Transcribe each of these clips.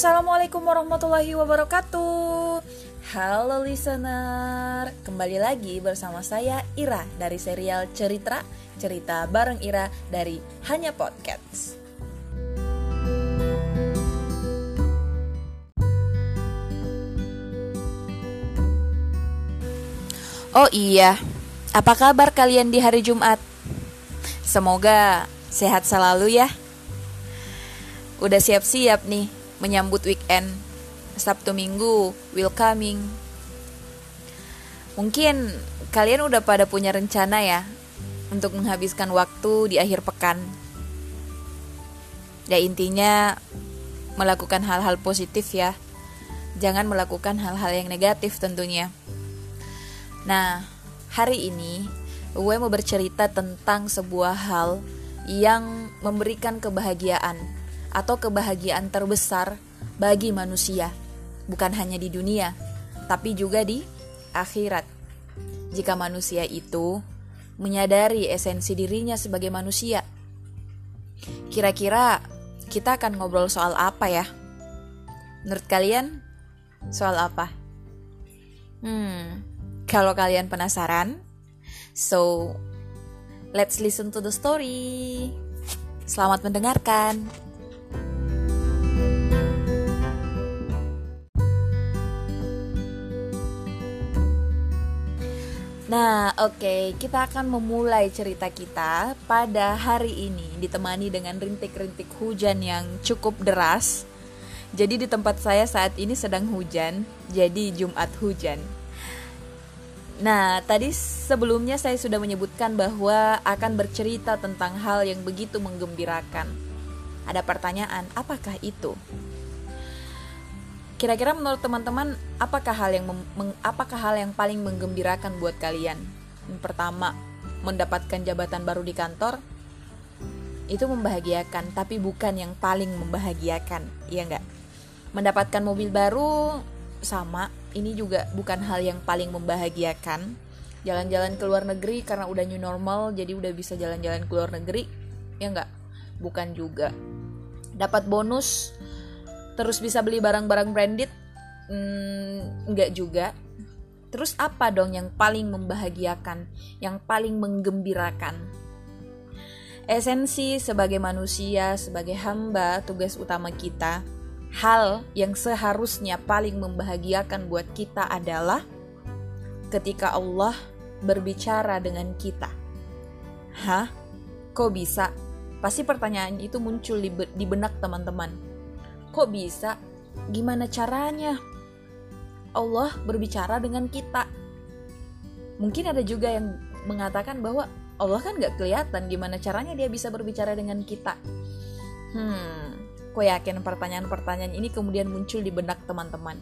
Assalamualaikum warahmatullahi wabarakatuh. Halo listener. Kembali lagi bersama saya Ira Dari serial Cerita Cerita bareng Ira dari Hanya Podcast. Oh iya Apa kabar kalian di hari Jumat? Semoga sehat selalu ya. Udah siap-siap nih menyambut weekend. Sabtu Minggu will coming. Mungkin kalian udah pada punya rencana ya untuk menghabiskan waktu di akhir pekan. Ya intinya melakukan hal-hal positif ya. Jangan melakukan hal-hal yang negatif tentunya. Nah, hari ini gue mau bercerita tentang sebuah hal yang memberikan kebahagiaan atau kebahagiaan terbesar bagi manusia, bukan hanya di dunia, tapi juga di akhirat. Jika manusia itu menyadari esensi dirinya sebagai manusia, kira-kira kita akan ngobrol soal apa ya? Menurut kalian, soal apa? Hmm, kalau kalian penasaran, so let's listen to the story. Selamat mendengarkan. Nah, oke, okay, kita akan memulai cerita kita pada hari ini ditemani dengan rintik-rintik hujan yang cukup deras. Jadi di tempat saya saat ini sedang hujan, jadi Jumat hujan. Nah, tadi sebelumnya saya sudah menyebutkan bahwa akan bercerita tentang hal yang begitu menggembirakan. Ada pertanyaan, apakah itu? Kira-kira menurut teman-teman apakah hal yang meng, apakah hal yang paling menggembirakan buat kalian? Yang pertama, mendapatkan jabatan baru di kantor itu membahagiakan, tapi bukan yang paling membahagiakan, iya nggak? Mendapatkan mobil baru sama, ini juga bukan hal yang paling membahagiakan. Jalan-jalan ke luar negeri karena udah new normal, jadi udah bisa jalan-jalan ke luar negeri, ya nggak? Bukan juga. Dapat bonus terus bisa beli barang-barang branded? Hmm, juga. Terus apa dong yang paling membahagiakan yang paling menggembirakan? Esensi sebagai manusia sebagai hamba tugas utama kita. Hal yang seharusnya paling membahagiakan buat kita adalah ketika Allah berbicara dengan kita. Hah? Kok bisa? Pasti pertanyaan itu muncul di benak teman-teman Kok bisa? Gimana caranya? Allah berbicara dengan kita. Mungkin ada juga yang mengatakan bahwa Allah kan gak kelihatan gimana caranya dia bisa berbicara dengan kita. Hmm, kok yakin pertanyaan-pertanyaan ini kemudian muncul di benak teman-teman.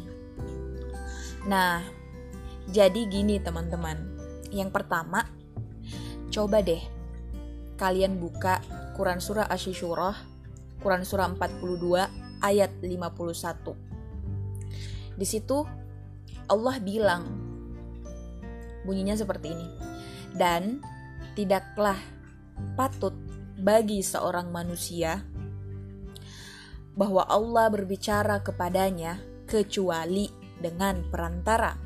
Nah, jadi gini teman-teman. Yang pertama, coba deh kalian buka Quran Surah Asyishurah, Quran Surah 42 ayat 51. Di situ Allah bilang bunyinya seperti ini. Dan tidaklah patut bagi seorang manusia bahwa Allah berbicara kepadanya kecuali dengan perantara.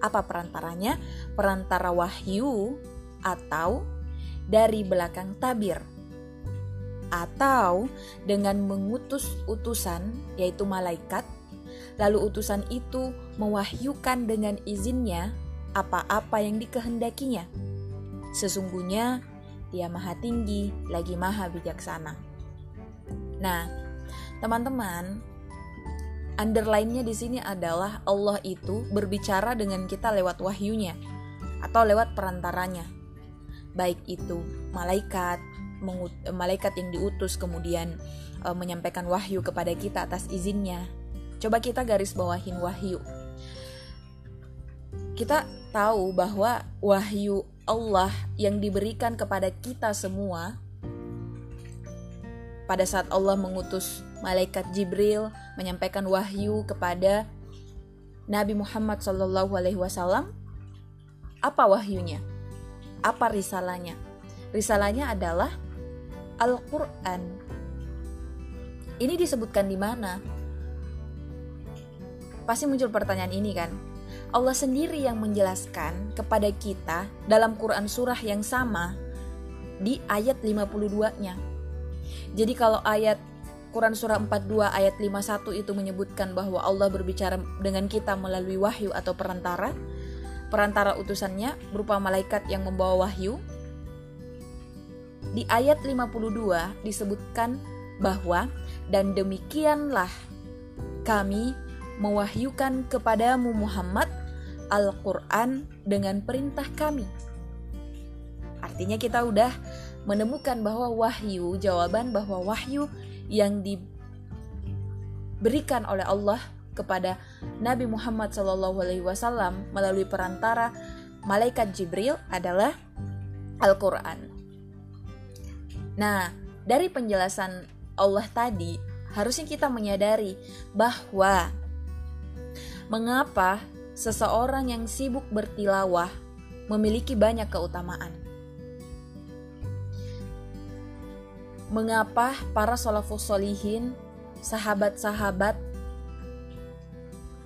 Apa perantaranya? Perantara wahyu atau dari belakang tabir atau dengan mengutus utusan, yaitu malaikat, lalu utusan itu mewahyukan dengan izinnya apa-apa yang dikehendakinya. Sesungguhnya dia maha tinggi lagi maha bijaksana. Nah, teman-teman, underline-nya di sini adalah Allah itu berbicara dengan kita lewat wahyunya atau lewat perantaranya. Baik itu malaikat, malaikat yang diutus kemudian uh, menyampaikan wahyu kepada kita atas izinnya. Coba kita garis bawahin wahyu. Kita tahu bahwa wahyu Allah yang diberikan kepada kita semua pada saat Allah mengutus malaikat Jibril menyampaikan wahyu kepada Nabi Muhammad SAW, apa wahyunya? Apa risalahnya? Risalahnya adalah Al-Quran. Ini disebutkan di mana? pasti muncul pertanyaan ini kan. Allah sendiri yang menjelaskan kepada kita dalam Quran surah yang sama di ayat 52-nya. Jadi kalau ayat Quran surah 42 ayat 51 itu menyebutkan bahwa Allah berbicara dengan kita melalui wahyu atau perantara. Perantara utusannya berupa malaikat yang membawa wahyu. Di ayat 52 disebutkan bahwa dan demikianlah kami mewahyukan kepadamu Muhammad Al-Quran dengan perintah kami. Artinya kita udah menemukan bahwa wahyu, jawaban bahwa wahyu yang diberikan oleh Allah kepada Nabi Muhammad SAW melalui perantara malaikat Jibril adalah Al-Quran. Nah, dari penjelasan Allah tadi, harusnya kita menyadari bahwa mengapa seseorang yang sibuk bertilawah memiliki banyak keutamaan. mengapa para salafus solihin, sahabat-sahabat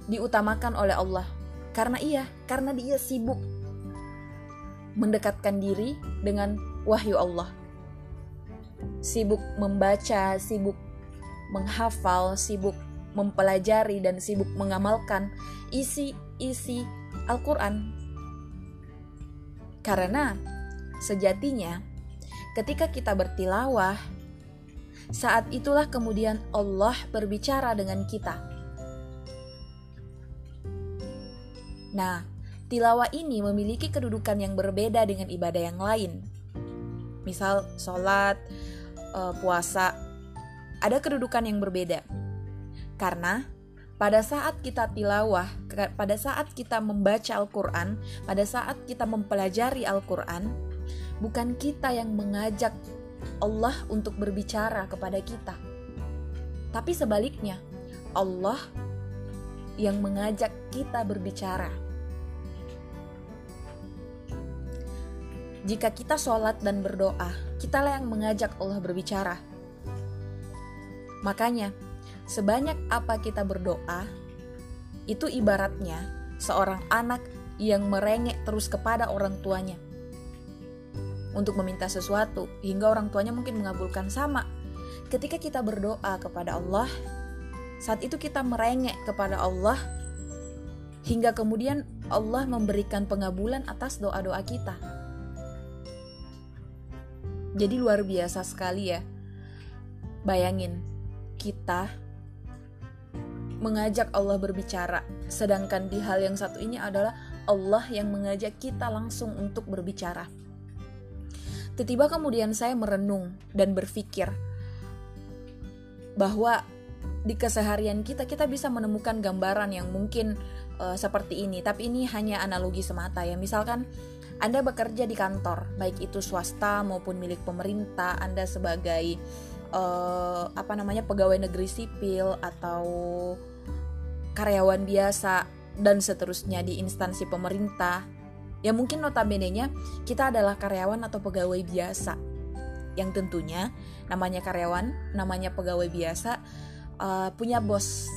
diutamakan oleh Allah. Karena iya, karena dia sibuk mendekatkan diri dengan wahyu Allah. Sibuk membaca, sibuk menghafal, sibuk mempelajari dan sibuk mengamalkan isi-isi Al-Qur'an. Karena sejatinya ketika kita bertilawah saat itulah kemudian Allah berbicara dengan kita. Nah, tilawah ini memiliki kedudukan yang berbeda dengan ibadah yang lain. Misal sholat, eh, puasa, ada kedudukan yang berbeda. Karena pada saat kita tilawah, pada saat kita membaca Al-Quran, pada saat kita mempelajari Al-Quran, bukan kita yang mengajak Allah untuk berbicara kepada kita. Tapi sebaliknya, Allah yang mengajak kita berbicara. Jika kita sholat dan berdoa, kitalah yang mengajak Allah berbicara. Makanya, sebanyak apa kita berdoa, itu ibaratnya seorang anak yang merengek terus kepada orang tuanya untuk meminta sesuatu hingga orang tuanya mungkin mengabulkan sama. Ketika kita berdoa kepada Allah, saat itu kita merengek kepada Allah hingga kemudian Allah memberikan pengabulan atas doa-doa kita. Jadi luar biasa sekali ya. Bayangin, kita mengajak Allah berbicara, sedangkan di hal yang satu ini adalah Allah yang mengajak kita langsung untuk berbicara. Tiba-tiba kemudian saya merenung dan berpikir bahwa di keseharian kita kita bisa menemukan gambaran yang mungkin uh, seperti ini, tapi ini hanya analogi semata ya. Misalkan Anda bekerja di kantor, baik itu swasta maupun milik pemerintah, Anda sebagai uh, apa namanya pegawai negeri sipil atau karyawan biasa dan seterusnya di instansi pemerintah Ya mungkin notabene-nya kita adalah karyawan atau pegawai biasa. Yang tentunya namanya karyawan, namanya pegawai biasa uh, punya bos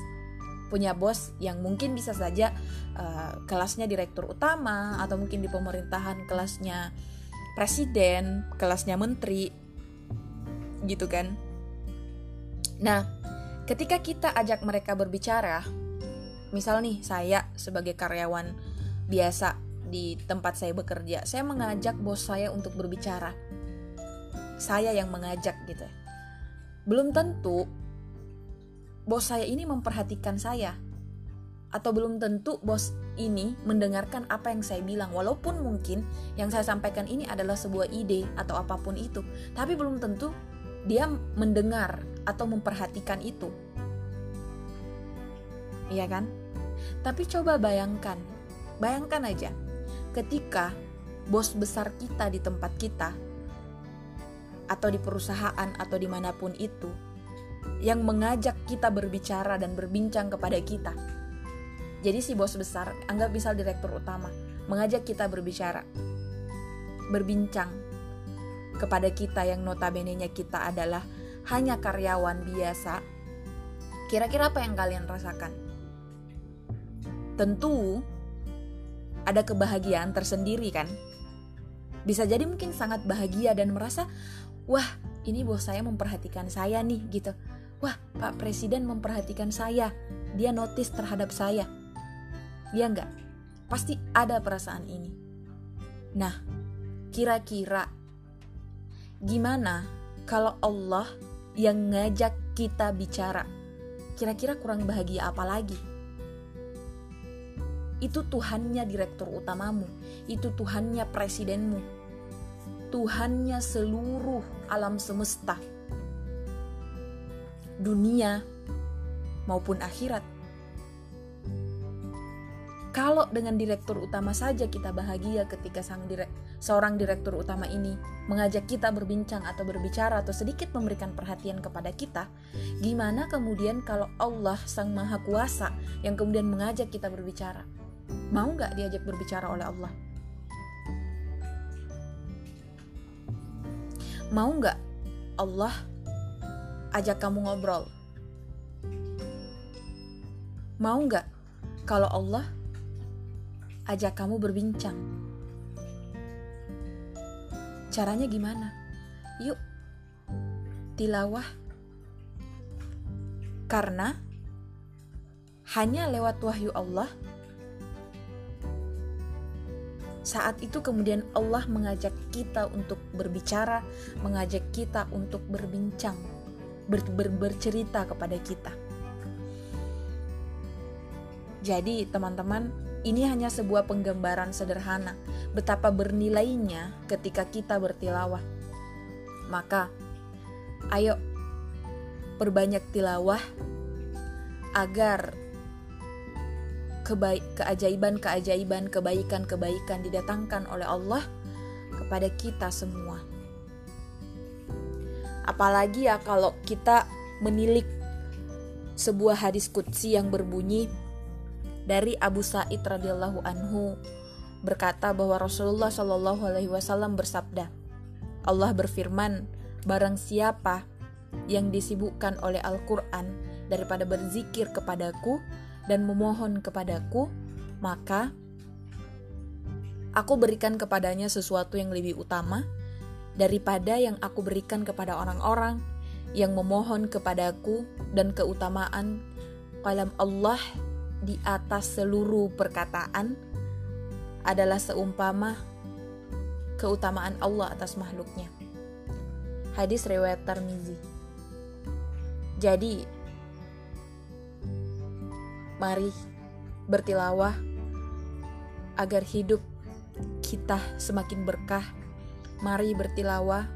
punya bos yang mungkin bisa saja uh, kelasnya direktur utama atau mungkin di pemerintahan kelasnya presiden, kelasnya menteri gitu kan. Nah, ketika kita ajak mereka berbicara, misal nih saya sebagai karyawan biasa di tempat saya bekerja, saya mengajak bos saya untuk berbicara. Saya yang mengajak gitu. Belum tentu bos saya ini memperhatikan saya. Atau belum tentu bos ini mendengarkan apa yang saya bilang walaupun mungkin yang saya sampaikan ini adalah sebuah ide atau apa pun itu, tapi belum tentu dia mendengar atau memperhatikan itu. Iya kan? Tapi coba bayangkan, bayangkan aja ketika bos besar kita di tempat kita atau di perusahaan atau di mana pun itu yang mengajak kita berbicara dan berbincang kepada kita. Jadi si bos besar, anggap misal direktur utama, mengajak kita berbicara, berbincang kepada kita yang notabene-nya kita adalah hanya karyawan biasa. Kira-kira apa yang kalian rasakan? tentu ada kebahagiaan tersendiri kan. Bisa jadi mungkin sangat bahagia dan merasa, wah ini bos saya memperhatikan saya nih gitu. Wah Pak Presiden memperhatikan saya, dia notice terhadap saya. Ya enggak? Pasti ada perasaan ini. Nah, kira-kira gimana kalau Allah yang ngajak kita bicara? Kira-kira kurang bahagia apa lagi? Itu Tuhannya direktur utamamu, itu Tuhannya presidenmu, Tuhannya seluruh alam semesta, dunia maupun akhirat. Kalau dengan direktur utama saja kita bahagia ketika sang direk, seorang direktur utama ini mengajak kita berbincang atau berbicara atau sedikit memberikan perhatian kepada kita, gimana kemudian kalau Allah sang maha kuasa yang kemudian mengajak kita berbicara? Mau nggak diajak berbicara oleh Allah? Mau nggak Allah ajak kamu ngobrol? Mau nggak kalau Allah ajak kamu berbincang? Caranya gimana? Yuk, tilawah. Karena hanya lewat wahyu Allah saat itu kemudian Allah mengajak kita untuk berbicara, mengajak kita untuk berbincang, ber, ber, bercerita kepada kita. Jadi, teman-teman, ini hanya sebuah penggambaran sederhana betapa bernilainya ketika kita bertilawah. Maka, ayo perbanyak tilawah agar kebaik keajaiban-keajaiban, kebaikan-kebaikan didatangkan oleh Allah kepada kita semua. Apalagi ya kalau kita menilik sebuah hadis kutsi yang berbunyi dari Abu Sa'id radhiyallahu anhu berkata bahwa Rasulullah shallallahu alaihi wasallam bersabda, Allah berfirman, barang siapa yang disibukkan oleh Al-Qur'an daripada berzikir kepadaku, dan memohon kepadaku, maka aku berikan kepadanya sesuatu yang lebih utama daripada yang aku berikan kepada orang-orang yang memohon kepadaku dan keutamaan kalam Allah di atas seluruh perkataan adalah seumpama keutamaan Allah atas makhluknya. Hadis riwayat Tirmizi. Jadi, Mari bertilawah agar hidup kita semakin berkah. Mari bertilawah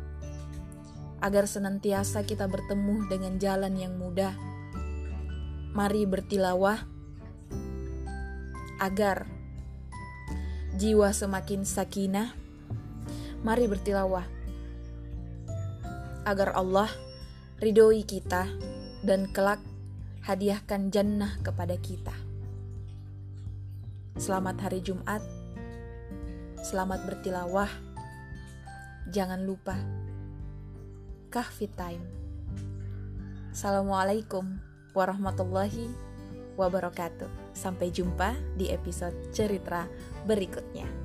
agar senantiasa kita bertemu dengan jalan yang mudah. Mari bertilawah agar jiwa semakin sakinah. Mari bertilawah agar Allah ridhoi kita dan kelak hadiahkan jannah kepada kita. Selamat hari Jumat. Selamat bertilawah. Jangan lupa kahfi time. Assalamualaikum warahmatullahi wabarakatuh. Sampai jumpa di episode cerita berikutnya.